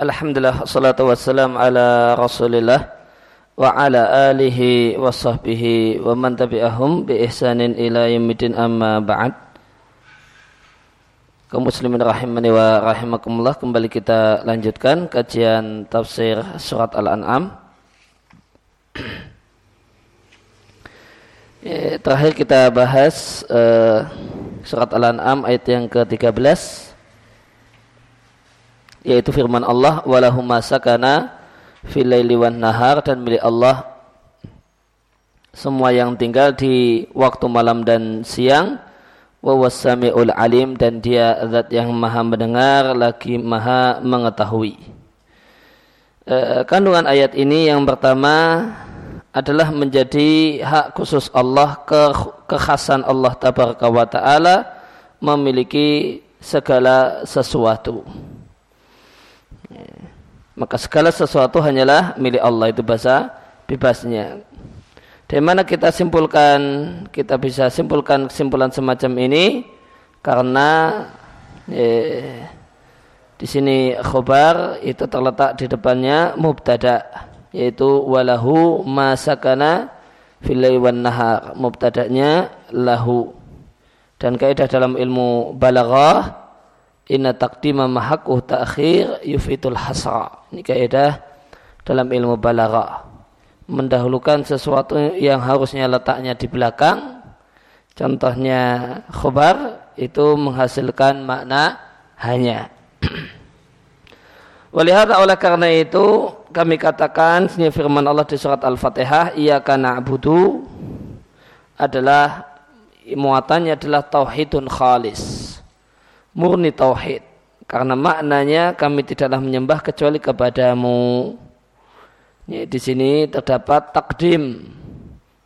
Alhamdulillah salatu wassalam ala rasulillah wa ala alihi wa sahbihi wa man tabi'ahum bi ihsanin ila yamidin amma ba'd. Kaum muslimin rahimani wa rahimakumullah kembali kita lanjutkan kajian tafsir surat al-an'am. Ya, terakhir kita bahas uh, surat al-an'am ayat yang ke-13 yaitu firman Allah walahum masakana fil laili wan nahar dan milik Allah semua yang tinggal di waktu malam dan siang wa wasamiul alim dan dia zat yang maha mendengar lagi maha mengetahui. E, kandungan ayat ini yang pertama adalah menjadi hak khusus Allah ke kekhasan Allah tabaraka wa taala memiliki segala sesuatu maka segala sesuatu hanyalah milik Allah itu bahasa bebasnya. Dari mana kita simpulkan, kita bisa simpulkan kesimpulan semacam ini? Karena eh, di sini khobar itu terletak di depannya mubtada yaitu walahu masakana filai wan nahar. Mubtadanya lahu. Dan kaidah dalam ilmu balaghah inna taqdima mahakuh ta'khir yufitul hasra. Ini kaidah dalam ilmu balaghah. Mendahulukan sesuatu yang harusnya letaknya di belakang. Contohnya khobar itu menghasilkan makna hanya. Walihada oleh karena itu kami katakan sini firman Allah di surat Al-Fatihah iyyaka na'budu adalah muatannya adalah tauhidun khalis murni tauhid karena maknanya kami tidaklah menyembah kecuali kepadamu. Ya, di sini terdapat takdim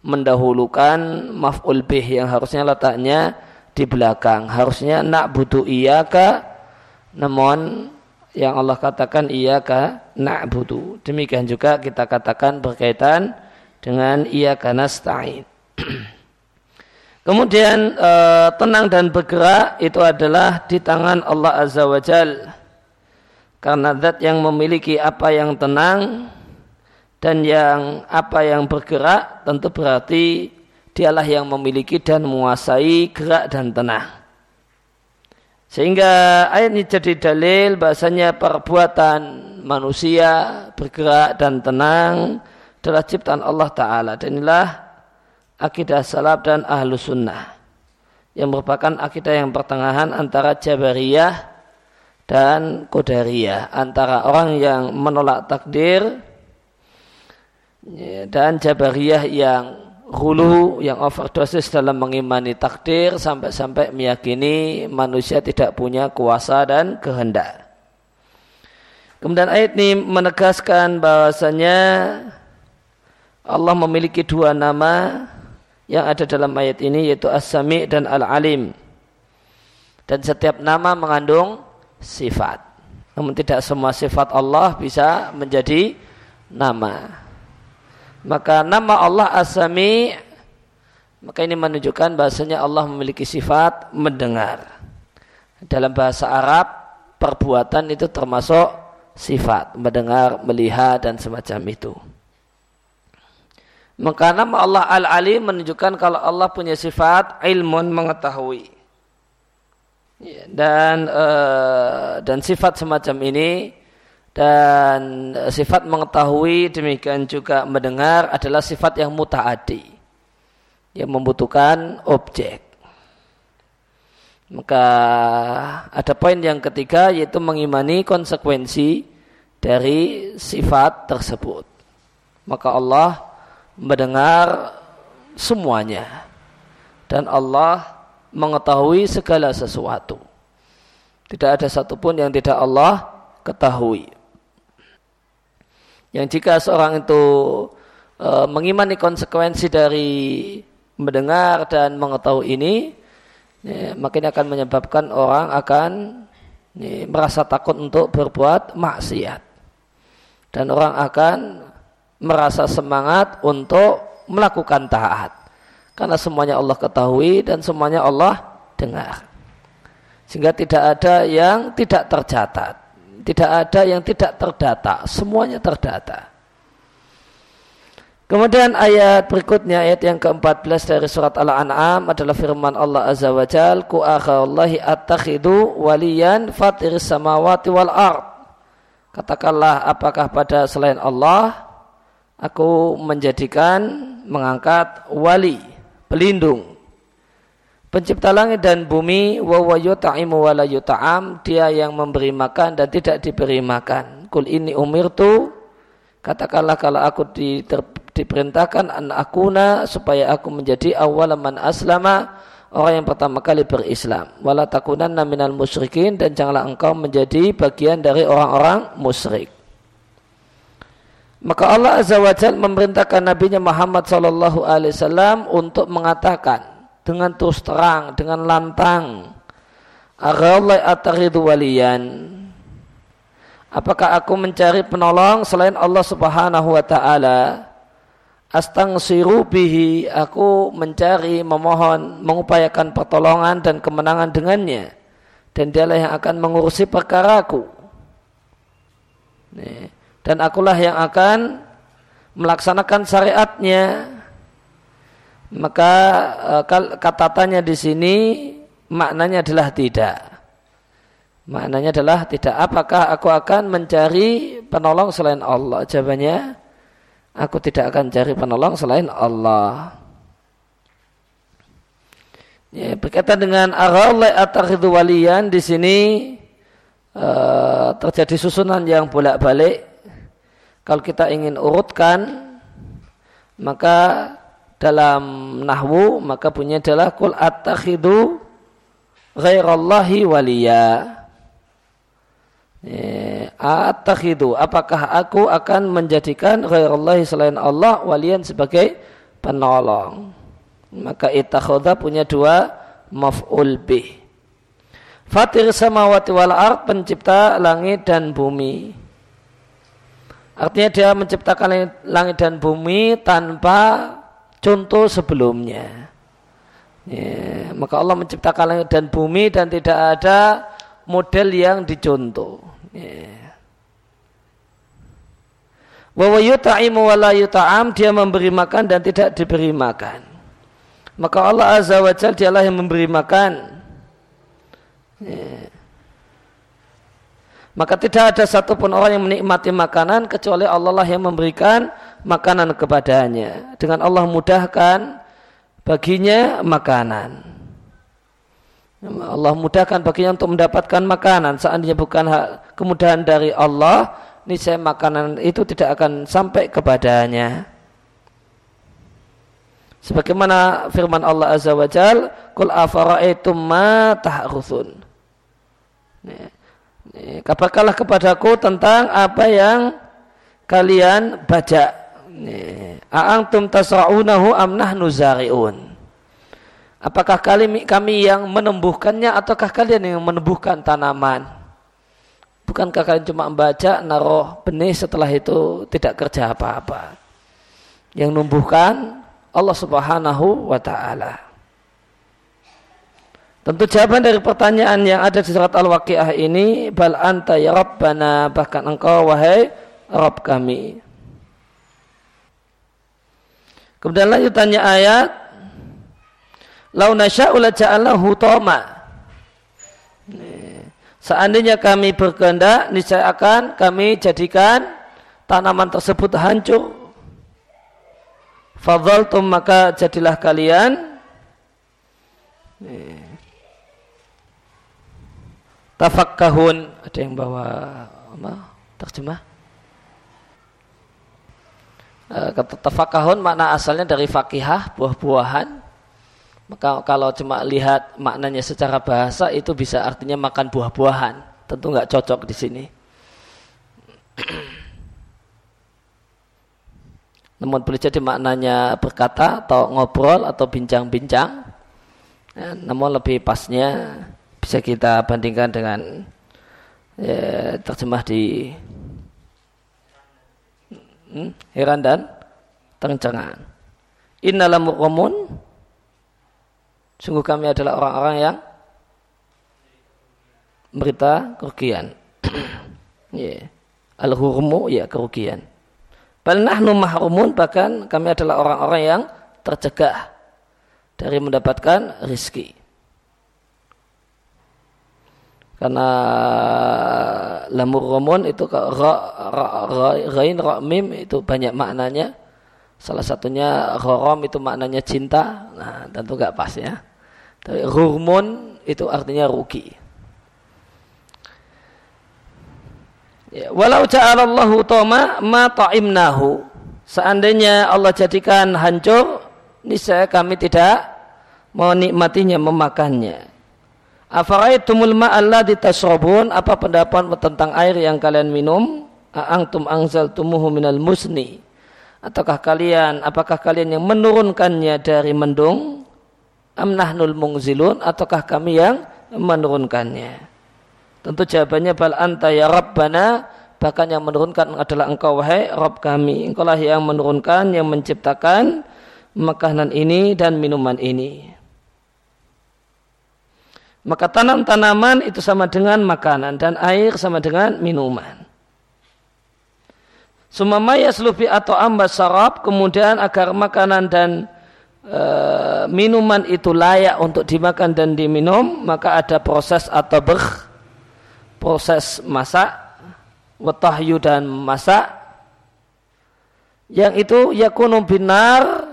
mendahulukan maf'ul bih yang harusnya letaknya di belakang. Harusnya nak butuh iyaka namun yang Allah katakan iyaka nak butuh. Demikian juga kita katakan berkaitan dengan iyaka nasta'in. Kemudian e, tenang dan bergerak itu adalah di tangan Allah Azza wa Jal. Karena zat yang memiliki apa yang tenang dan yang apa yang bergerak tentu berarti dialah yang memiliki dan menguasai gerak dan tenang. Sehingga ayat ini jadi dalil bahasanya perbuatan manusia bergerak dan tenang adalah ciptaan Allah Ta'ala. Dan inilah akidah salaf dan ahlu sunnah yang merupakan akidah yang pertengahan antara Jabariyah dan Qadariyah antara orang yang menolak takdir ya, dan Jabariyah yang hulu yang overdosis dalam mengimani takdir sampai-sampai meyakini manusia tidak punya kuasa dan kehendak. Kemudian ayat ini menegaskan bahwasanya Allah memiliki dua nama yang ada dalam ayat ini yaitu As-Sami' dan Al-Alim. Dan setiap nama mengandung sifat. Namun tidak semua sifat Allah bisa menjadi nama. Maka nama Allah As-Sami' maka ini menunjukkan bahasanya Allah memiliki sifat mendengar. Dalam bahasa Arab perbuatan itu termasuk sifat mendengar, melihat dan semacam itu. Maka nama Allah Al-Alim menunjukkan kalau Allah punya sifat ilmun mengetahui. Ya, dan uh, dan sifat semacam ini dan sifat mengetahui demikian juga mendengar adalah sifat yang mutaadi yang membutuhkan objek. Maka ada poin yang ketiga yaitu mengimani konsekuensi dari sifat tersebut. Maka Allah mendengar semuanya dan Allah mengetahui segala sesuatu. Tidak ada satupun yang tidak Allah ketahui. Yang jika seorang itu e, mengimani konsekuensi dari mendengar dan mengetahui ini, ya, makin akan menyebabkan orang akan ya, merasa takut untuk berbuat maksiat. Dan orang akan merasa semangat untuk melakukan taat. Karena semuanya Allah ketahui dan semuanya Allah dengar. Sehingga tidak ada yang tidak tercatat. Tidak ada yang tidak terdata, semuanya terdata. Kemudian ayat berikutnya ayat yang ke-14 dari surat Al-An'am adalah firman Allah Azza wa Jal ku akhallahi attakhidu waliyan fatiris samawati wal ard. Katakanlah apakah pada selain Allah aku menjadikan mengangkat wali pelindung. Pencipta langit dan bumi wa wa yut'imu wa la yut'am dia yang memberi makan dan tidak diberi makan. Kul ini umirtu katakanlah kalau aku di, diperintahkan an akuna supaya aku menjadi awal man aslama orang yang pertama kali berislam. Wala takunanna minal musyrikin dan janganlah engkau menjadi bagian dari orang-orang musyrik maka Allah Azza wa Jal memerintahkan Nabi Muhammad Sallallahu Alaihi Wasallam untuk mengatakan dengan terus terang, dengan lantang, Aghalai ataridu waliyan. Apakah aku mencari penolong selain Allah Subhanahu wa taala? astangsiru bihi aku mencari memohon mengupayakan pertolongan dan kemenangan dengannya dan dialah yang akan mengurusi perkaraku dan akulah yang akan melaksanakan syariatnya maka eh, kata tanya di sini maknanya adalah tidak maknanya adalah tidak apakah aku akan mencari penolong selain Allah jawabannya Aku tidak akan cari penolong selain Allah. Ya, berkaitan dengan aralai atakhidu waliyan di sini uh, terjadi susunan yang bolak-balik. Kalau kita ingin urutkan, maka dalam nahwu maka punya adalah kul atakhidu ghairallahi waliya. Ya, Atakhidu, apakah aku akan menjadikan ghairullah selain Allah walian sebagai penolong? Maka itakhoda punya dua maf'ul bih. Fatir samawati wal ard pencipta langit dan bumi. Artinya dia menciptakan langit dan bumi tanpa contoh sebelumnya. Ya, maka Allah menciptakan langit dan bumi dan tidak ada model yang dicontoh. Yeah. Wa yutaimu wa la yuta'am dia memberi makan dan tidak diberi makan. Maka Allah Azza wa Jalla dialah yang memberi makan. Yeah. Maka tidak ada satupun orang yang menikmati makanan kecuali Allah lah yang memberikan makanan kepadanya. Dengan Allah mudahkan baginya makanan. Allah mudahkan baginya untuk mendapatkan makanan. Seandainya bukan hak kemudahan dari Allah, niscaya makanan itu tidak akan sampai kepadanya. Sebagaimana firman Allah Azza wa Jal, Kul afara'aitum ma tahruthun. Kabarkanlah kepadaku tentang apa yang kalian baca. A'antum tasra'unahu am nahnu zari'un. Apakah kami, kami yang menumbuhkannya ataukah kalian yang menumbuhkan tanaman? Bukankah kalian cuma membaca, naruh benih setelah itu tidak kerja apa-apa? Yang numbuhkan Allah subhanahu wa ta'ala. Tentu jawaban dari pertanyaan yang ada di surat Al-Waqi'ah ini, bal anta ya Rabbana, bahkan engkau wahai Rabb kami. Kemudian lanjutannya ayat, Lau nasya'u la ja'alnahu toma. Seandainya kami berkehendak, niscaya akan kami jadikan tanaman tersebut hancur. Fadhaltum maka jadilah kalian tafakkahun ada yang bawa apa terjemah eh, kata tafakahun makna asalnya dari fakihah buah-buahan maka kalau cuma lihat maknanya secara bahasa itu bisa artinya makan buah-buahan. Tentu nggak cocok di sini. Namun boleh jadi maknanya berkata atau ngobrol atau bincang-bincang. Ya, namun lebih pasnya bisa kita bandingkan dengan ya, terjemah di hmm, heran dan terencangan. Innalam Sungguh kami adalah orang-orang yang berita kerugian. Ya. Al-hurmu ya kerugian. Bal nahnu mahrumun bahkan kami adalah orang-orang yang tercegah dari mendapatkan rizki. Karena lamur romun itu ra, ra, ra, rain ra, mim itu banyak maknanya. Salah satunya gharam itu maknanya cinta. Nah, tentu gak pas ya. Tapi hurmun itu artinya rugi. Ya, walau ja'alallahu toma ma ta'imnahu. Seandainya Allah jadikan hancur, niscaya kami tidak menikmatinya, memakannya. Afaraitumul ma'alladhi tasrabun, apa pendapat tentang air yang kalian minum? A'angtum anzaltumuhu minal musni. Ataukah kalian, apakah kalian yang menurunkannya dari mendung? Amnahnul mungzilun, ataukah kami yang menurunkannya? Tentu jawabannya bal anta ya Rabbana bahkan yang menurunkan adalah engkau wahai Rabb kami. Engkau lah yang menurunkan, yang menciptakan makanan ini dan minuman ini. Maka tanam-tanaman itu sama dengan makanan dan air sama dengan minuman. Sumamaya selufi atau ambas sarap kemudian agar makanan dan e, minuman itu layak untuk dimakan dan diminum maka ada proses atau ber proses masak, watahyu dan masak, yang itu yakunu binar,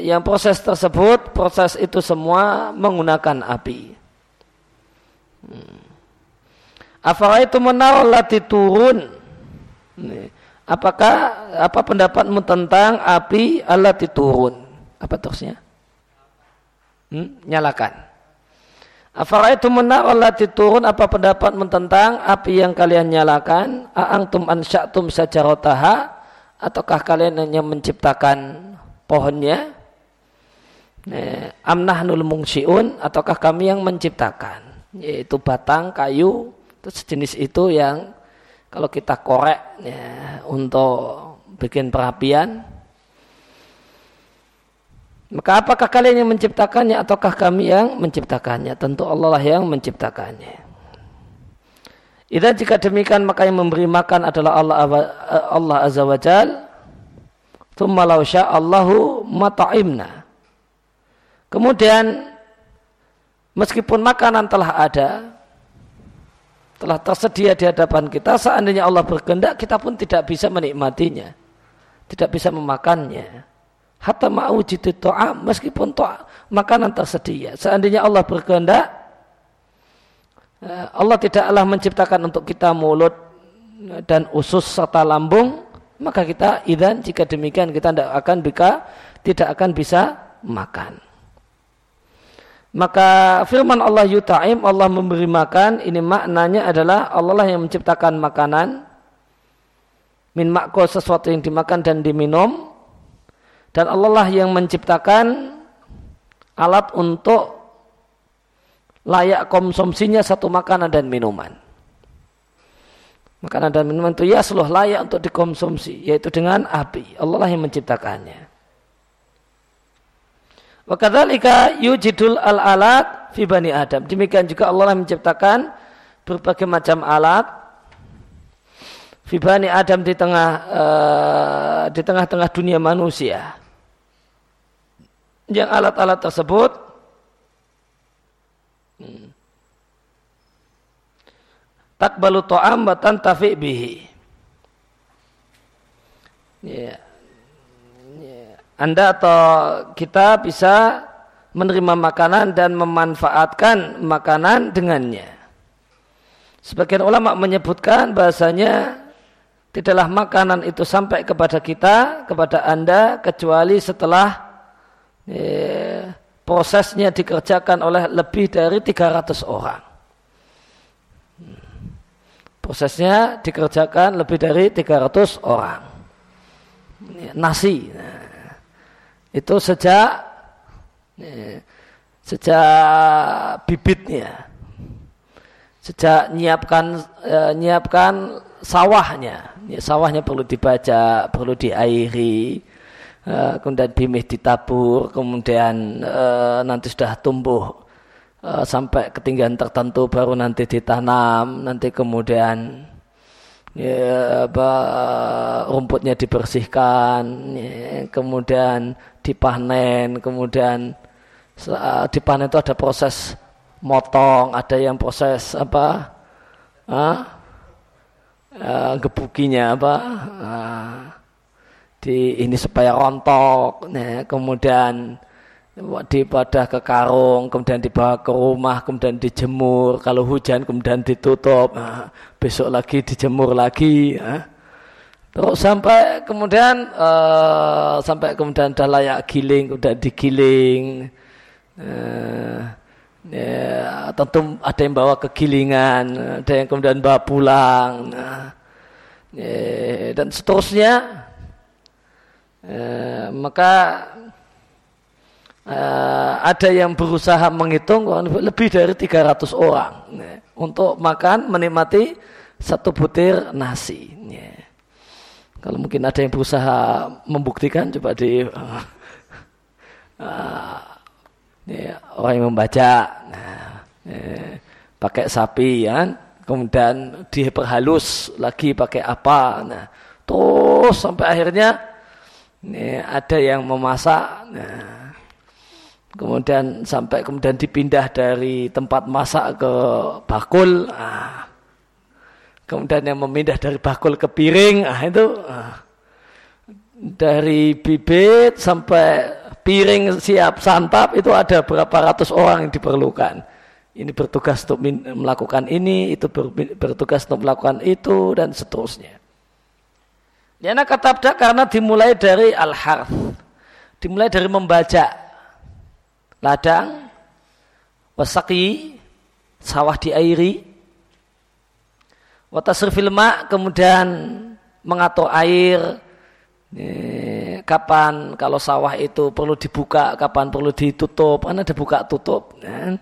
yang proses tersebut, proses itu semua menggunakan api. Hmm. Afala itu menar lati turun. Apakah apa pendapatmu tentang api alat turun? Apa terusnya? Hmm? Nyalakan. itu menar Allah turun apa pendapat tentang api yang kalian nyalakan? Aangtum ansya'tum sajarotaha ataukah kalian yang menciptakan pohonnya? Amnahnul mungsiun ataukah kami yang menciptakan? Yaitu batang, kayu, itu sejenis itu yang kalau kita korek ya, untuk bikin perapian, maka apakah kalian yang menciptakannya ataukah kami yang menciptakannya? Tentu Allah lah yang menciptakannya. Dan jika demikian maka yang memberi makan adalah Allah Allah Azza wa Jal. Thumma law Allahu mata'imna. Kemudian meskipun makanan telah ada, telah tersedia di hadapan kita, seandainya Allah berkehendak kita pun tidak bisa menikmatinya. Tidak bisa memakannya hatta ma'ujidu to'am meskipun to'a makanan tersedia seandainya Allah berkehendak eh, Allah tidaklah menciptakan untuk kita mulut dan usus serta lambung maka kita idan jika demikian kita tidak akan bisa tidak akan bisa makan. Maka firman Allah yuta'im Allah memberi makan. Ini maknanya adalah Allah lah yang menciptakan makanan. Min makko sesuatu yang dimakan dan diminum. Dan Allah lah yang menciptakan alat untuk layak konsumsinya satu makanan dan minuman. Makanan dan minuman itu ya seluruh layak untuk dikonsumsi, yaitu dengan api. Allah lah yang menciptakannya. Wakadhalika yujidul al-alat fi bani Adam. Demikian juga Allah yang menciptakan berbagai macam alat fi bani Adam di tengah uh, di tengah-tengah dunia manusia yang alat-alat tersebut takbalu to'am wa tantafi bihi. Ya. ya. Anda atau kita bisa menerima makanan dan memanfaatkan makanan dengannya. Sebagian ulama menyebutkan bahasanya tidaklah makanan itu sampai kepada kita, kepada Anda kecuali setelah ya, prosesnya dikerjakan oleh lebih dari 300 orang. Prosesnya dikerjakan lebih dari 300 orang. Nasi. Nah, itu sejak sejak bibitnya. Sejak nyiapkan eh, sawahnya. Ya, sawahnya perlu dibaca, perlu diairi, Eh, kemudian bimih ditabur, kemudian uh, nanti sudah tumbuh uh, sampai ketinggian tertentu baru nanti ditanam, nanti kemudian ya, apa, rumputnya dibersihkan, ya, kemudian dipanen, kemudian uh, dipanen itu ada proses motong, ada yang proses apa, uh, gebukinya apa, uh, di ini supaya rontok, ya, kemudian dipadah ke karung, kemudian dibawa ke rumah, kemudian dijemur. Kalau hujan kemudian ditutup, nah, besok lagi dijemur lagi. Nah. Terus sampai kemudian uh, sampai kemudian dah layak giling, kemudian digiling. Uh, ya, tentu ada yang bawa ke gilingan, ada yang kemudian bawa pulang. Nah, ya, dan seterusnya. Uh, maka uh, ada yang berusaha menghitung lebih dari 300 orang ya, untuk makan menikmati satu butir nasi. Ya. Kalau mungkin ada yang berusaha membuktikan coba di uh, ya, orang yang membaca nah, ya, pakai sapi ya, kemudian diperhalus lagi pakai apa, nah, terus sampai akhirnya ya, ada yang memasak. Nah, kemudian sampai kemudian dipindah dari tempat masak ke bakul. Ah. kemudian yang memindah dari bakul ke piring. Ah itu ah. dari bibit sampai piring siap santap itu ada berapa ratus orang yang diperlukan. Ini bertugas untuk melakukan ini itu bertugas untuk melakukan itu dan seterusnya. Yana kata karena dimulai dari al-harf. Dimulai dari membaca ladang, wasaki, sawah diairi, watasrifil ma, kemudian mengatur air, kapan kalau sawah itu perlu dibuka, kapan perlu ditutup, kan ada buka tutup. Kan?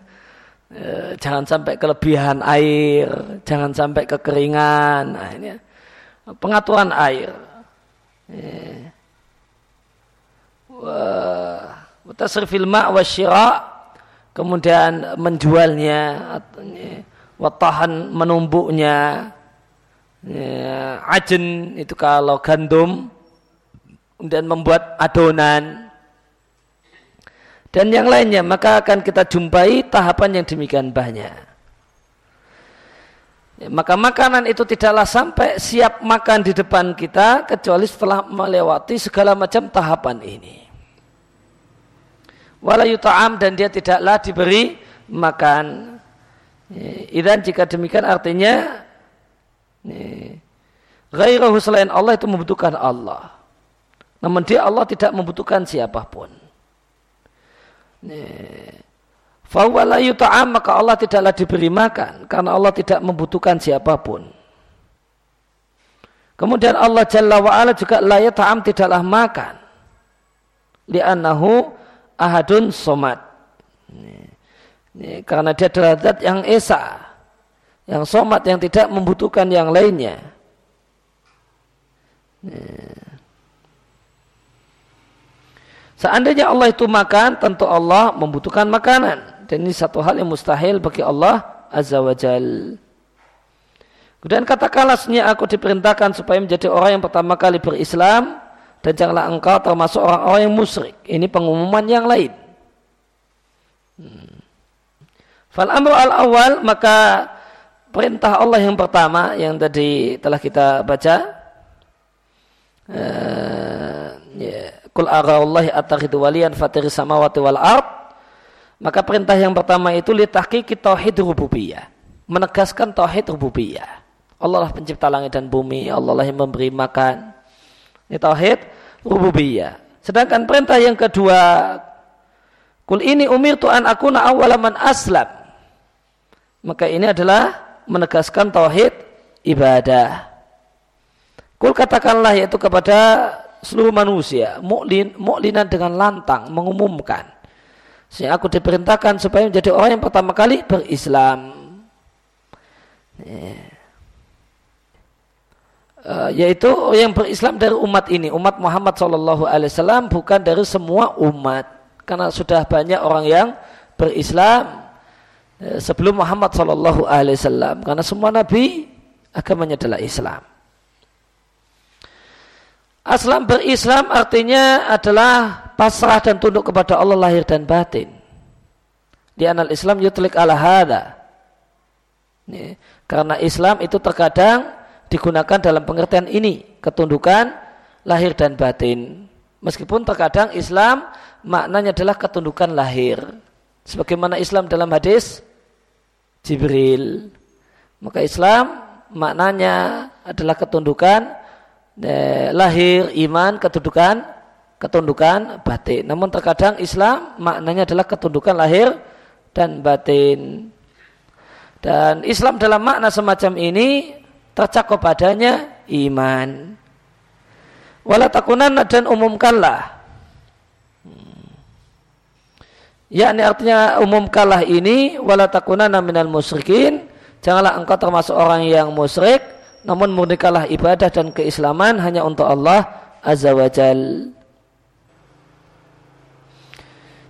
E, jangan sampai kelebihan air, jangan sampai kekeringan. Nah, ini pengaturan air. E, wah Mutasrifil ma' wa syira' kemudian menjualnya watahan menumbuknya ya, ajen itu kalau gandum dan membuat adonan. Dan yang lainnya maka akan kita jumpai tahapan yang demikian banyak. Ya, maka makanan itu tidaklah sampai siap makan di depan kita kecuali setelah melewati segala macam tahapan ini wala yuta'am dan dia tidaklah diberi makan. Dan jika demikian artinya gairahu selain Allah itu membutuhkan Allah. Namun dia Allah tidak membutuhkan siapa pun. Fahuwa la yuta'am maka Allah tidaklah diberi makan karena Allah tidak membutuhkan siapa pun. Kemudian Allah Jalla wa'ala juga la yuta'am tidaklah makan. Li'annahu ahadun somat. Ini, karena dia adalah yang esa, yang somat, yang tidak membutuhkan yang lainnya. Seandainya Allah itu makan, tentu Allah membutuhkan makanan. Dan ini satu hal yang mustahil bagi Allah Azza wa Jal. Kemudian katakanlah aku diperintahkan supaya menjadi orang yang pertama kali berislam dan janganlah engkau termasuk orang-orang yang musyrik. Ini pengumuman yang lain. Hmm. Fal amru al awal maka perintah Allah yang pertama yang tadi telah kita baca uh, ya, kul arallahi atakhidu waliyan fatiri samawati wal ard maka perintah yang pertama itu litahqiqi tauhid rububiyah menegaskan tauhid rububiyah Allah lah pencipta langit dan bumi Allah lah yang memberi makan ini tauhid rububiyah. Sedangkan perintah yang kedua, kul ini umir tuan aku na awalaman aslam. Maka ini adalah menegaskan tauhid ibadah. Kul katakanlah yaitu kepada seluruh manusia, mu'lin, mu'linan dengan lantang, mengumumkan. Sehingga aku diperintahkan supaya menjadi orang yang pertama kali berislam. Yeah. Uh, yaitu yang berislam dari umat ini, umat Muhammad Shallallahu Alaihi Wasallam bukan dari semua umat, karena sudah banyak orang yang berislam eh, sebelum Muhammad Shallallahu Alaihi Wasallam karena semua nabi agamanya adalah Islam. Aslam berislam artinya adalah pasrah dan tunduk kepada Allah lahir dan batin. Di anal Islam yutlik ala hada. Karena Islam itu terkadang digunakan dalam pengertian ini. Ketundukan lahir dan batin. Meskipun terkadang Islam maknanya adalah ketundukan lahir. Sebagaimana Islam dalam hadis Jibril. Maka Islam maknanya adalah ketundukan eh, lahir iman ketundukan ketundukan batin. Namun terkadang Islam maknanya adalah ketundukan lahir dan batin. Dan Islam dalam makna semacam ini tercakup padanya iman. Wala takunan dan umumkanlah. Ya, ini artinya umumkanlah ini wala takunanna minal musyrikin. Janganlah engkau termasuk orang yang musyrik namun murnikalah ibadah dan keislaman hanya untuk Allah Azza wa Jal.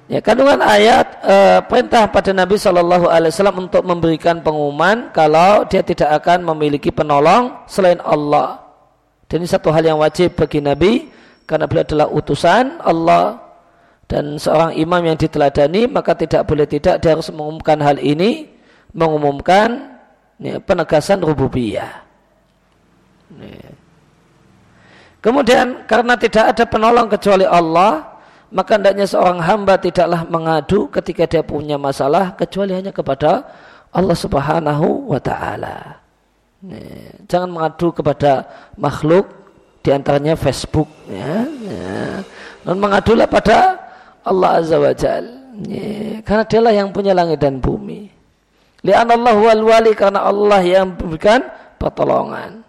Ya, kandungan ayat e, perintah pada Nabi Shallallahu Alaihi Wasallam untuk memberikan pengumuman kalau dia tidak akan memiliki penolong selain Allah. Dan ini satu hal yang wajib bagi Nabi karena beliau adalah utusan Allah dan seorang imam yang diteladani maka tidak boleh tidak dia harus mengumumkan hal ini mengumumkan ya, penegasan rububiyah. Kemudian karena tidak ada penolong kecuali Allah, maka hendaknya seorang hamba tidaklah mengadu ketika dia punya masalah kecuali hanya kepada Allah Subhanahu wa taala. Jangan mengadu kepada makhluk di antaranya Facebook ya. ya. Mengadulah pada Allah Azza wa Jal. Ya. Karena dialah yang punya langit dan bumi. Lian Allah wal wali karena Allah yang memberikan pertolongan.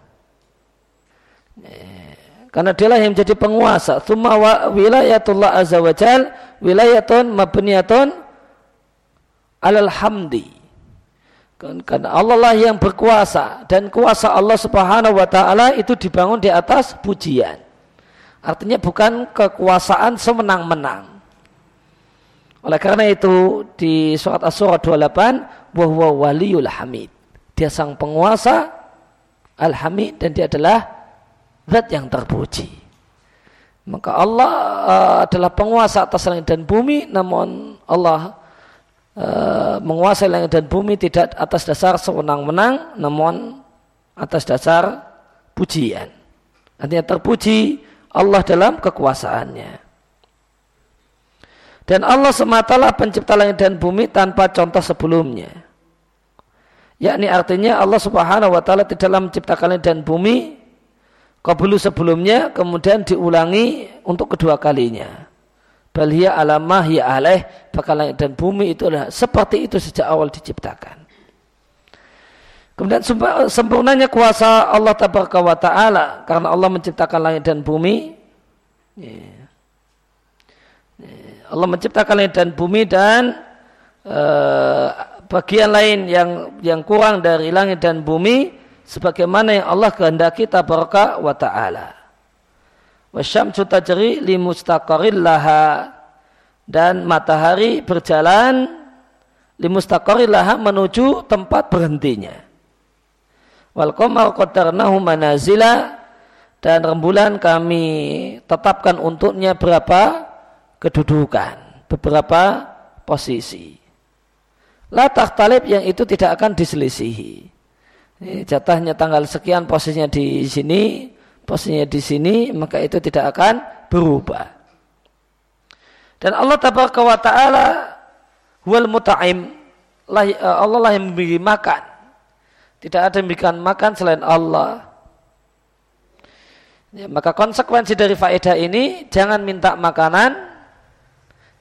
Karena dialah yang menjadi penguasa. Thumma wilayatullah azza wa jal wilayatun mabniyatun alal hamdi. Karena Allah lah yang berkuasa dan kuasa Allah Subhanahu wa taala itu dibangun di atas pujian. Artinya bukan kekuasaan semenang-menang. Oleh karena itu di surat As-Surah 28 bahwa waliyul hamid. Dia sang penguasa al-hamid dan dia adalah zat yang terpuji. Maka Allah uh, adalah penguasa atas langit dan bumi, namun Allah uh, menguasai langit dan bumi tidak atas dasar sewenang-wenang, namun atas dasar pujian. Artinya terpuji Allah dalam kekuasaannya. Dan Allah sematalah pencipta langit dan bumi tanpa contoh sebelumnya. Yakni artinya Allah subhanahu wa ta'ala tidaklah menciptakan langit dan bumi Qablu sebelumnya kemudian diulangi untuk kedua kalinya. Balhiya alamah ya alaih bakal dan bumi itu adalah seperti itu sejak awal diciptakan. Kemudian sempurnanya kuasa Allah tabaraka wa ta'ala karena Allah menciptakan langit dan bumi. Allah menciptakan langit dan bumi dan uh, bagian lain yang yang kurang dari langit dan bumi sebagaimana yang Allah kehendaki tabaraka wa ta'ala. Wasyamsu tajri li mustaqaril laha dan matahari berjalan li mustaqaril laha menuju tempat berhentinya. Wal qamar qaddarnahu manazila dan rembulan kami tetapkan untuknya berapa kedudukan, beberapa posisi. La takhtalib yang itu tidak akan diselisihi jatahnya tanggal sekian posisinya di sini, posisinya di sini, maka itu tidak akan berubah. Dan Allah tabaraka wa ta'ala wal muta'im. Eh, Allah lah yang memberi makan. Tidak ada yang memberikan makan selain Allah. Ya, maka konsekuensi dari faedah ini jangan minta makanan,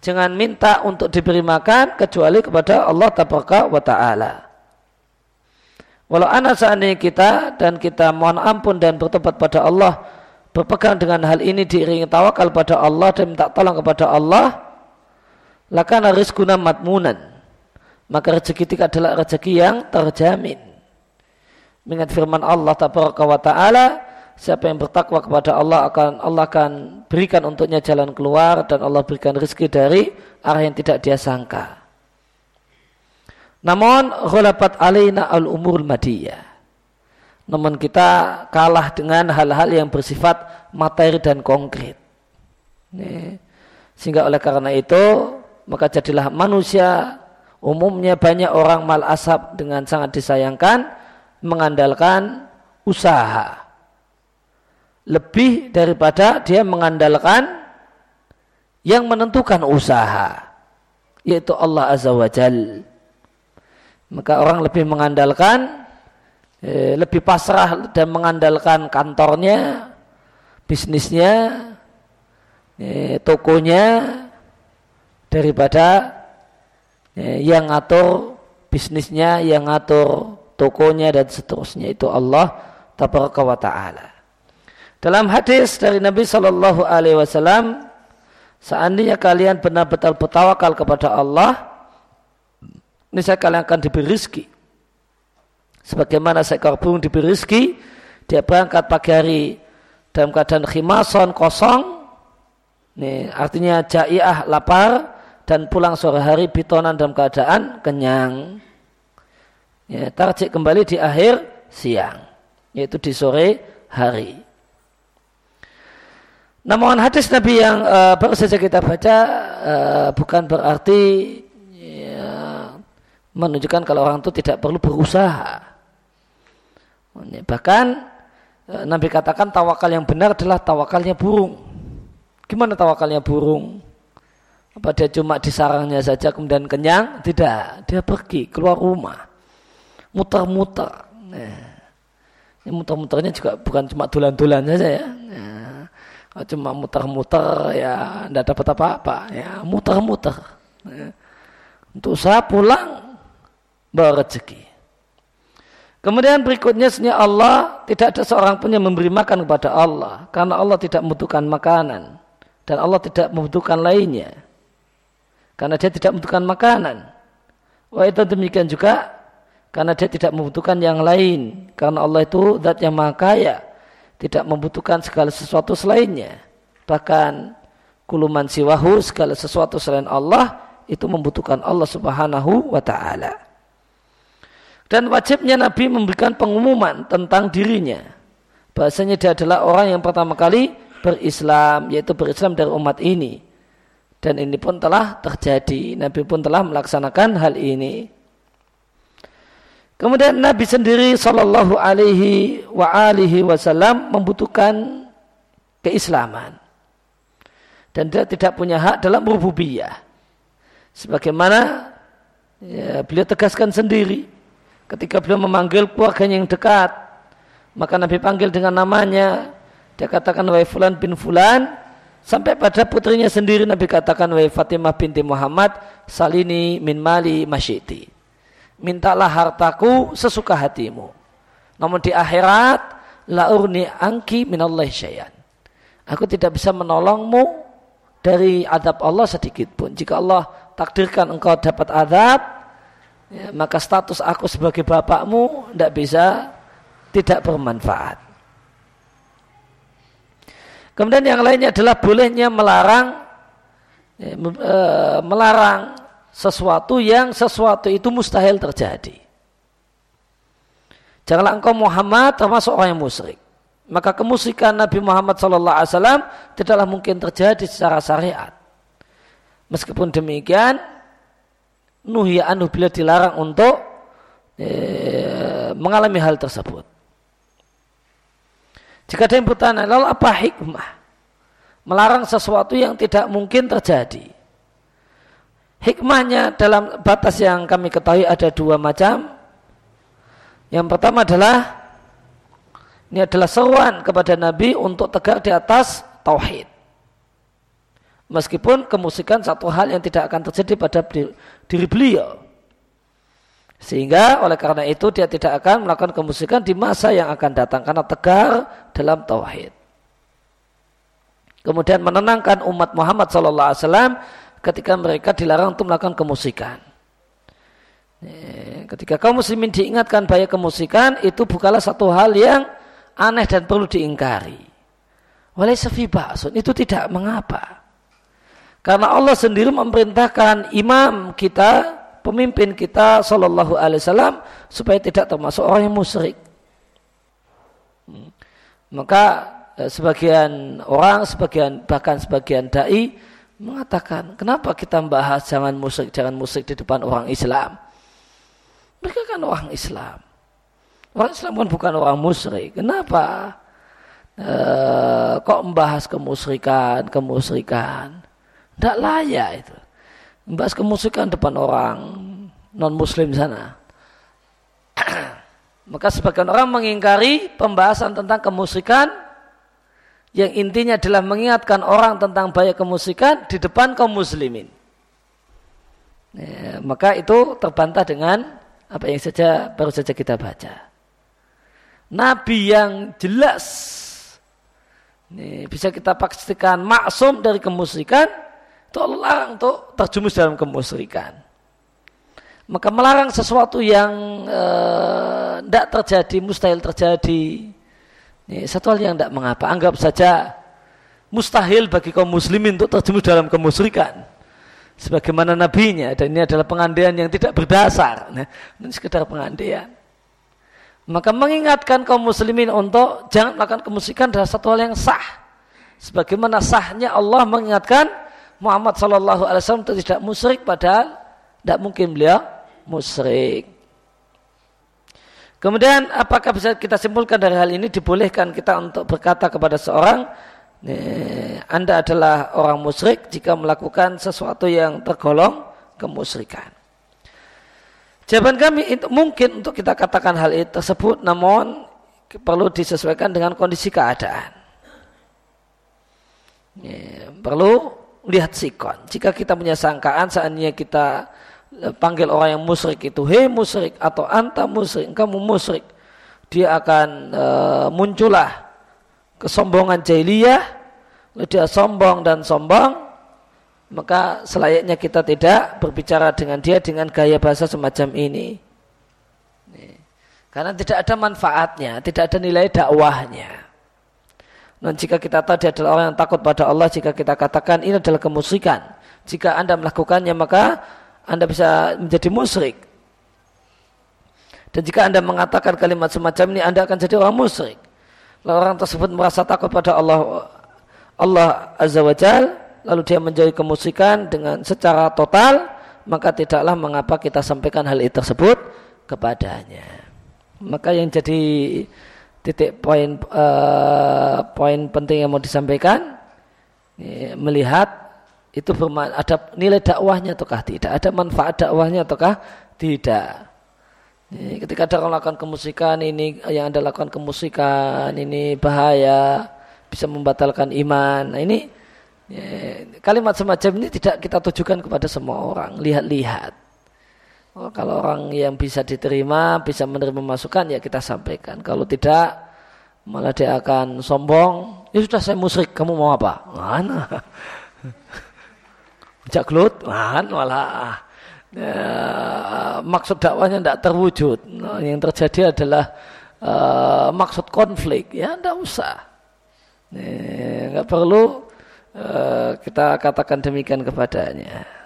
jangan minta untuk diberi makan kecuali kepada Allah tabaraka wa ta'ala. Walau anak seandainya kita dan kita mohon ampun dan bertobat pada Allah berpegang dengan hal ini diiringi tawakal pada Allah dan minta tolong kepada Allah lakana rizkuna matmunan. Maka rezeki kita adalah rezeki yang terjamin. Mengingat firman Allah tabaraka wa ta'ala siapa yang bertakwa kepada Allah akan Allah akan berikan untuknya jalan keluar dan Allah berikan rezeki dari arah yang tidak dia sangka Namun ghalabat alaina al-umur madiyah. Namun kita kalah dengan hal-hal yang bersifat materi dan konkret. Sehingga oleh karena itu maka jadilah manusia umumnya banyak orang mal asab dengan sangat disayangkan mengandalkan usaha lebih daripada dia mengandalkan yang menentukan usaha yaitu Allah Azza wa Jal. Maka orang lebih mengandalkan eh, lebih pasrah dan mengandalkan kantornya, bisnisnya, eh, tokonya daripada eh, yang ngatur bisnisnya, yang ngatur tokonya dan seterusnya itu Allah tabaraka wa taala. Dalam hadis dari Nabi Shallallahu Alaihi Wasallam Seandainya kalian benar-benar bertawakal kepada Allah, ini saya kalian akan diberi rizki. Sebagaimana seekor burung diberi rizki, dia berangkat pagi hari dalam keadaan khimason kosong, ini artinya jaiah lapar dan pulang sore hari bitonan dalam keadaan kenyang. Ya, tarjik kembali di akhir siang, yaitu di sore hari. Namun hadis Nabi yang uh, baru saja kita baca uh, bukan berarti ya, menunjukkan kalau orang itu tidak perlu berusaha. Bahkan uh, Nabi katakan tawakal yang benar adalah tawakalnya burung. Gimana tawakalnya burung? Apa dia cuma di sarangnya saja kemudian kenyang? Tidak, dia pergi keluar rumah, muter-muter. Nah, muter-muternya juga bukan cuma dulan-dulan saja ya. Nah, cuma muter-muter ya tidak dapat apa-apa ya muter-muter ya. untuk saya pulang bawa rezeki kemudian berikutnya sebenarnya Allah tidak ada seorang pun yang memberi makan kepada Allah karena Allah tidak membutuhkan makanan dan Allah tidak membutuhkan lainnya karena dia tidak membutuhkan makanan wah itu demikian juga karena dia tidak membutuhkan yang lain karena Allah itu zat yang maha kaya tidak membutuhkan segala sesuatu selainnya. Bahkan kuluman siwahu segala sesuatu selain Allah itu membutuhkan Allah Subhanahu wa taala. Dan wajibnya Nabi memberikan pengumuman tentang dirinya. Bahasanya dia adalah orang yang pertama kali berislam, yaitu berislam dari umat ini. Dan ini pun telah terjadi. Nabi pun telah melaksanakan hal ini. Kemudian Nabi sendiri Shallallahu Alaihi wa alihi Wasallam membutuhkan keislaman dan dia tidak punya hak dalam rububiyah. Sebagaimana ya, beliau tegaskan sendiri ketika beliau memanggil keluarganya yang dekat, maka Nabi panggil dengan namanya. Dia katakan wahai fulan bin fulan sampai pada putrinya sendiri Nabi katakan wahai Fatimah binti Muhammad salini min mali masyiti mintalah hartaku sesuka hatimu. Namun di akhirat la urni angki minallahi syai'an. Aku tidak bisa menolongmu dari adab Allah sedikit pun. Jika Allah takdirkan engkau dapat adab, ya, maka status aku sebagai bapakmu tidak bisa tidak bermanfaat. Kemudian yang lainnya adalah bolehnya melarang ya, e, melarang sesuatu yang sesuatu itu mustahil terjadi. Janganlah engkau Muhammad termasuk orang yang musyrik. Maka kemusikan Nabi Muhammad SAW tidaklah mungkin terjadi secara syariat. Meskipun demikian, nuhya anu bila dilarang untuk eh, mengalami hal tersebut. Jika ada yang bertanya, lalu apa hikmah? Melarang sesuatu yang tidak mungkin terjadi. Hikmahnya dalam batas yang kami ketahui ada dua macam. Yang pertama adalah ini adalah seruan kepada Nabi untuk tegak di atas tauhid. Meskipun kemusikan satu hal yang tidak akan terjadi pada diri beliau. Sehingga oleh karena itu dia tidak akan melakukan kemusikan di masa yang akan datang karena tegar dalam tauhid. Kemudian menenangkan umat Muhammad sallallahu alaihi wasallam ketika mereka dilarang untuk melakukan kemusikan. Ketika kaum muslimin diingatkan bahaya kemusikan itu bukanlah satu hal yang aneh dan perlu diingkari. Walai ba'sun itu tidak mengapa. Karena Allah sendiri memerintahkan imam kita pemimpin kita Shallallahu Alaihi Wasallam supaya tidak termasuk orang yang musyrik. Hmm. Maka eh, sebagian orang, sebagian bahkan sebagian dai mengatakan, kenapa kita membahas jangan musyrik, jangan musyrik di depan orang Islam? Mereka kan orang Islam. Orang Islam kan bukan orang musyrik. Kenapa? E, kok membahas kemusyrikan, kemusyrikan? Tidak layak itu. Membahas kemusyrikan depan orang non-muslim sana. Maka sebagian orang mengingkari pembahasan tentang kemusyrikan yang intinya adalah mengingatkan orang tentang bahaya kemusyrikan di depan kaum muslimin. Ya, maka itu terbantah dengan apa yang saja baru saja kita baca. Nabi yang jelas ini bisa kita pastikan maksum dari kemusyrikan itu Allah larang untuk terjumus dalam kemusyrikan. Maka melarang sesuatu yang tidak eh, terjadi, mustahil terjadi. Ini satu hal yang tidak mengapa. Anggap saja mustahil bagi kaum muslimin untuk terjumus dalam kemusyrikan sebagaimana nabinya dan ini adalah pengandaian yang tidak berdasar nah, ini sekedar pengandaian maka mengingatkan kaum muslimin untuk jangan melakukan kemusikan adalah satu hal yang sah sebagaimana sahnya Allah mengingatkan Muhammad Shallallahu Alaihi Wasallam untuk tidak musyrik padahal tidak mungkin beliau musyrik kemudian apakah bisa kita simpulkan dari hal ini dibolehkan kita untuk berkata kepada seorang anda adalah orang musyrik jika melakukan sesuatu yang tergolong kemusyrikan. Jawaban kami itu mungkin untuk kita katakan hal itu tersebut namun perlu disesuaikan dengan kondisi keadaan. Perlu lihat sikon. Jika kita punya sangkaan seandainya kita panggil orang yang musyrik itu, hei musyrik atau anta musyrik, kamu musyrik, dia akan e, muncullah kesombongan jahiliyah, dia sombong dan sombong, maka selayaknya kita tidak berbicara dengan dia dengan gaya bahasa semacam ini. Karena tidak ada manfaatnya, tidak ada nilai dakwahnya. Dan jika kita tahu dia adalah orang yang takut pada Allah, jika kita katakan ini adalah kemusyrikan. Jika Anda melakukannya, maka Anda bisa menjadi musyrik. Dan jika Anda mengatakan kalimat semacam ini, Anda akan jadi orang musyrik lalu orang tersebut merasa takut pada Allah Allah Azza wa Jal lalu dia menjadi kemusikan dengan secara total maka tidaklah mengapa kita sampaikan hal itu tersebut kepadanya maka yang jadi titik poin uh, poin penting yang mau disampaikan ya, melihat itu ada nilai dakwahnya ataukah tidak ada manfaat dakwahnya ataukah tidak ketika ada orang lakukan kemusikan ini yang anda lakukan kemusikan ini bahaya bisa membatalkan iman. Nah ini ya, kalimat semacam ini tidak kita tujukan kepada semua orang. Lihat-lihat. Oh, kalau orang yang bisa diterima, bisa menerima masukan ya kita sampaikan. Kalau tidak, malah dia akan sombong. Ya sudah saya musrik, kamu mau apa? Mana? Jak gelut, malah ya, maksud dakwahnya tidak terwujud. Nah, yang terjadi adalah uh, maksud konflik. Ya tidak usah. Nggak perlu uh, kita katakan demikian kepadanya.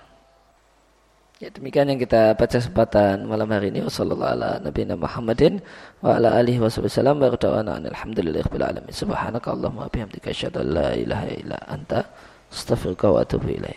Ya demikian yang kita baca kesempatan malam hari ini. Wassalamualaikum warahmatullahi Muhammadin wa ala alihi wasallam wa. Subhanakallahumma bihamdika asyhadu an la ilaha illa anta astaghfiruka wa atubu ilaik.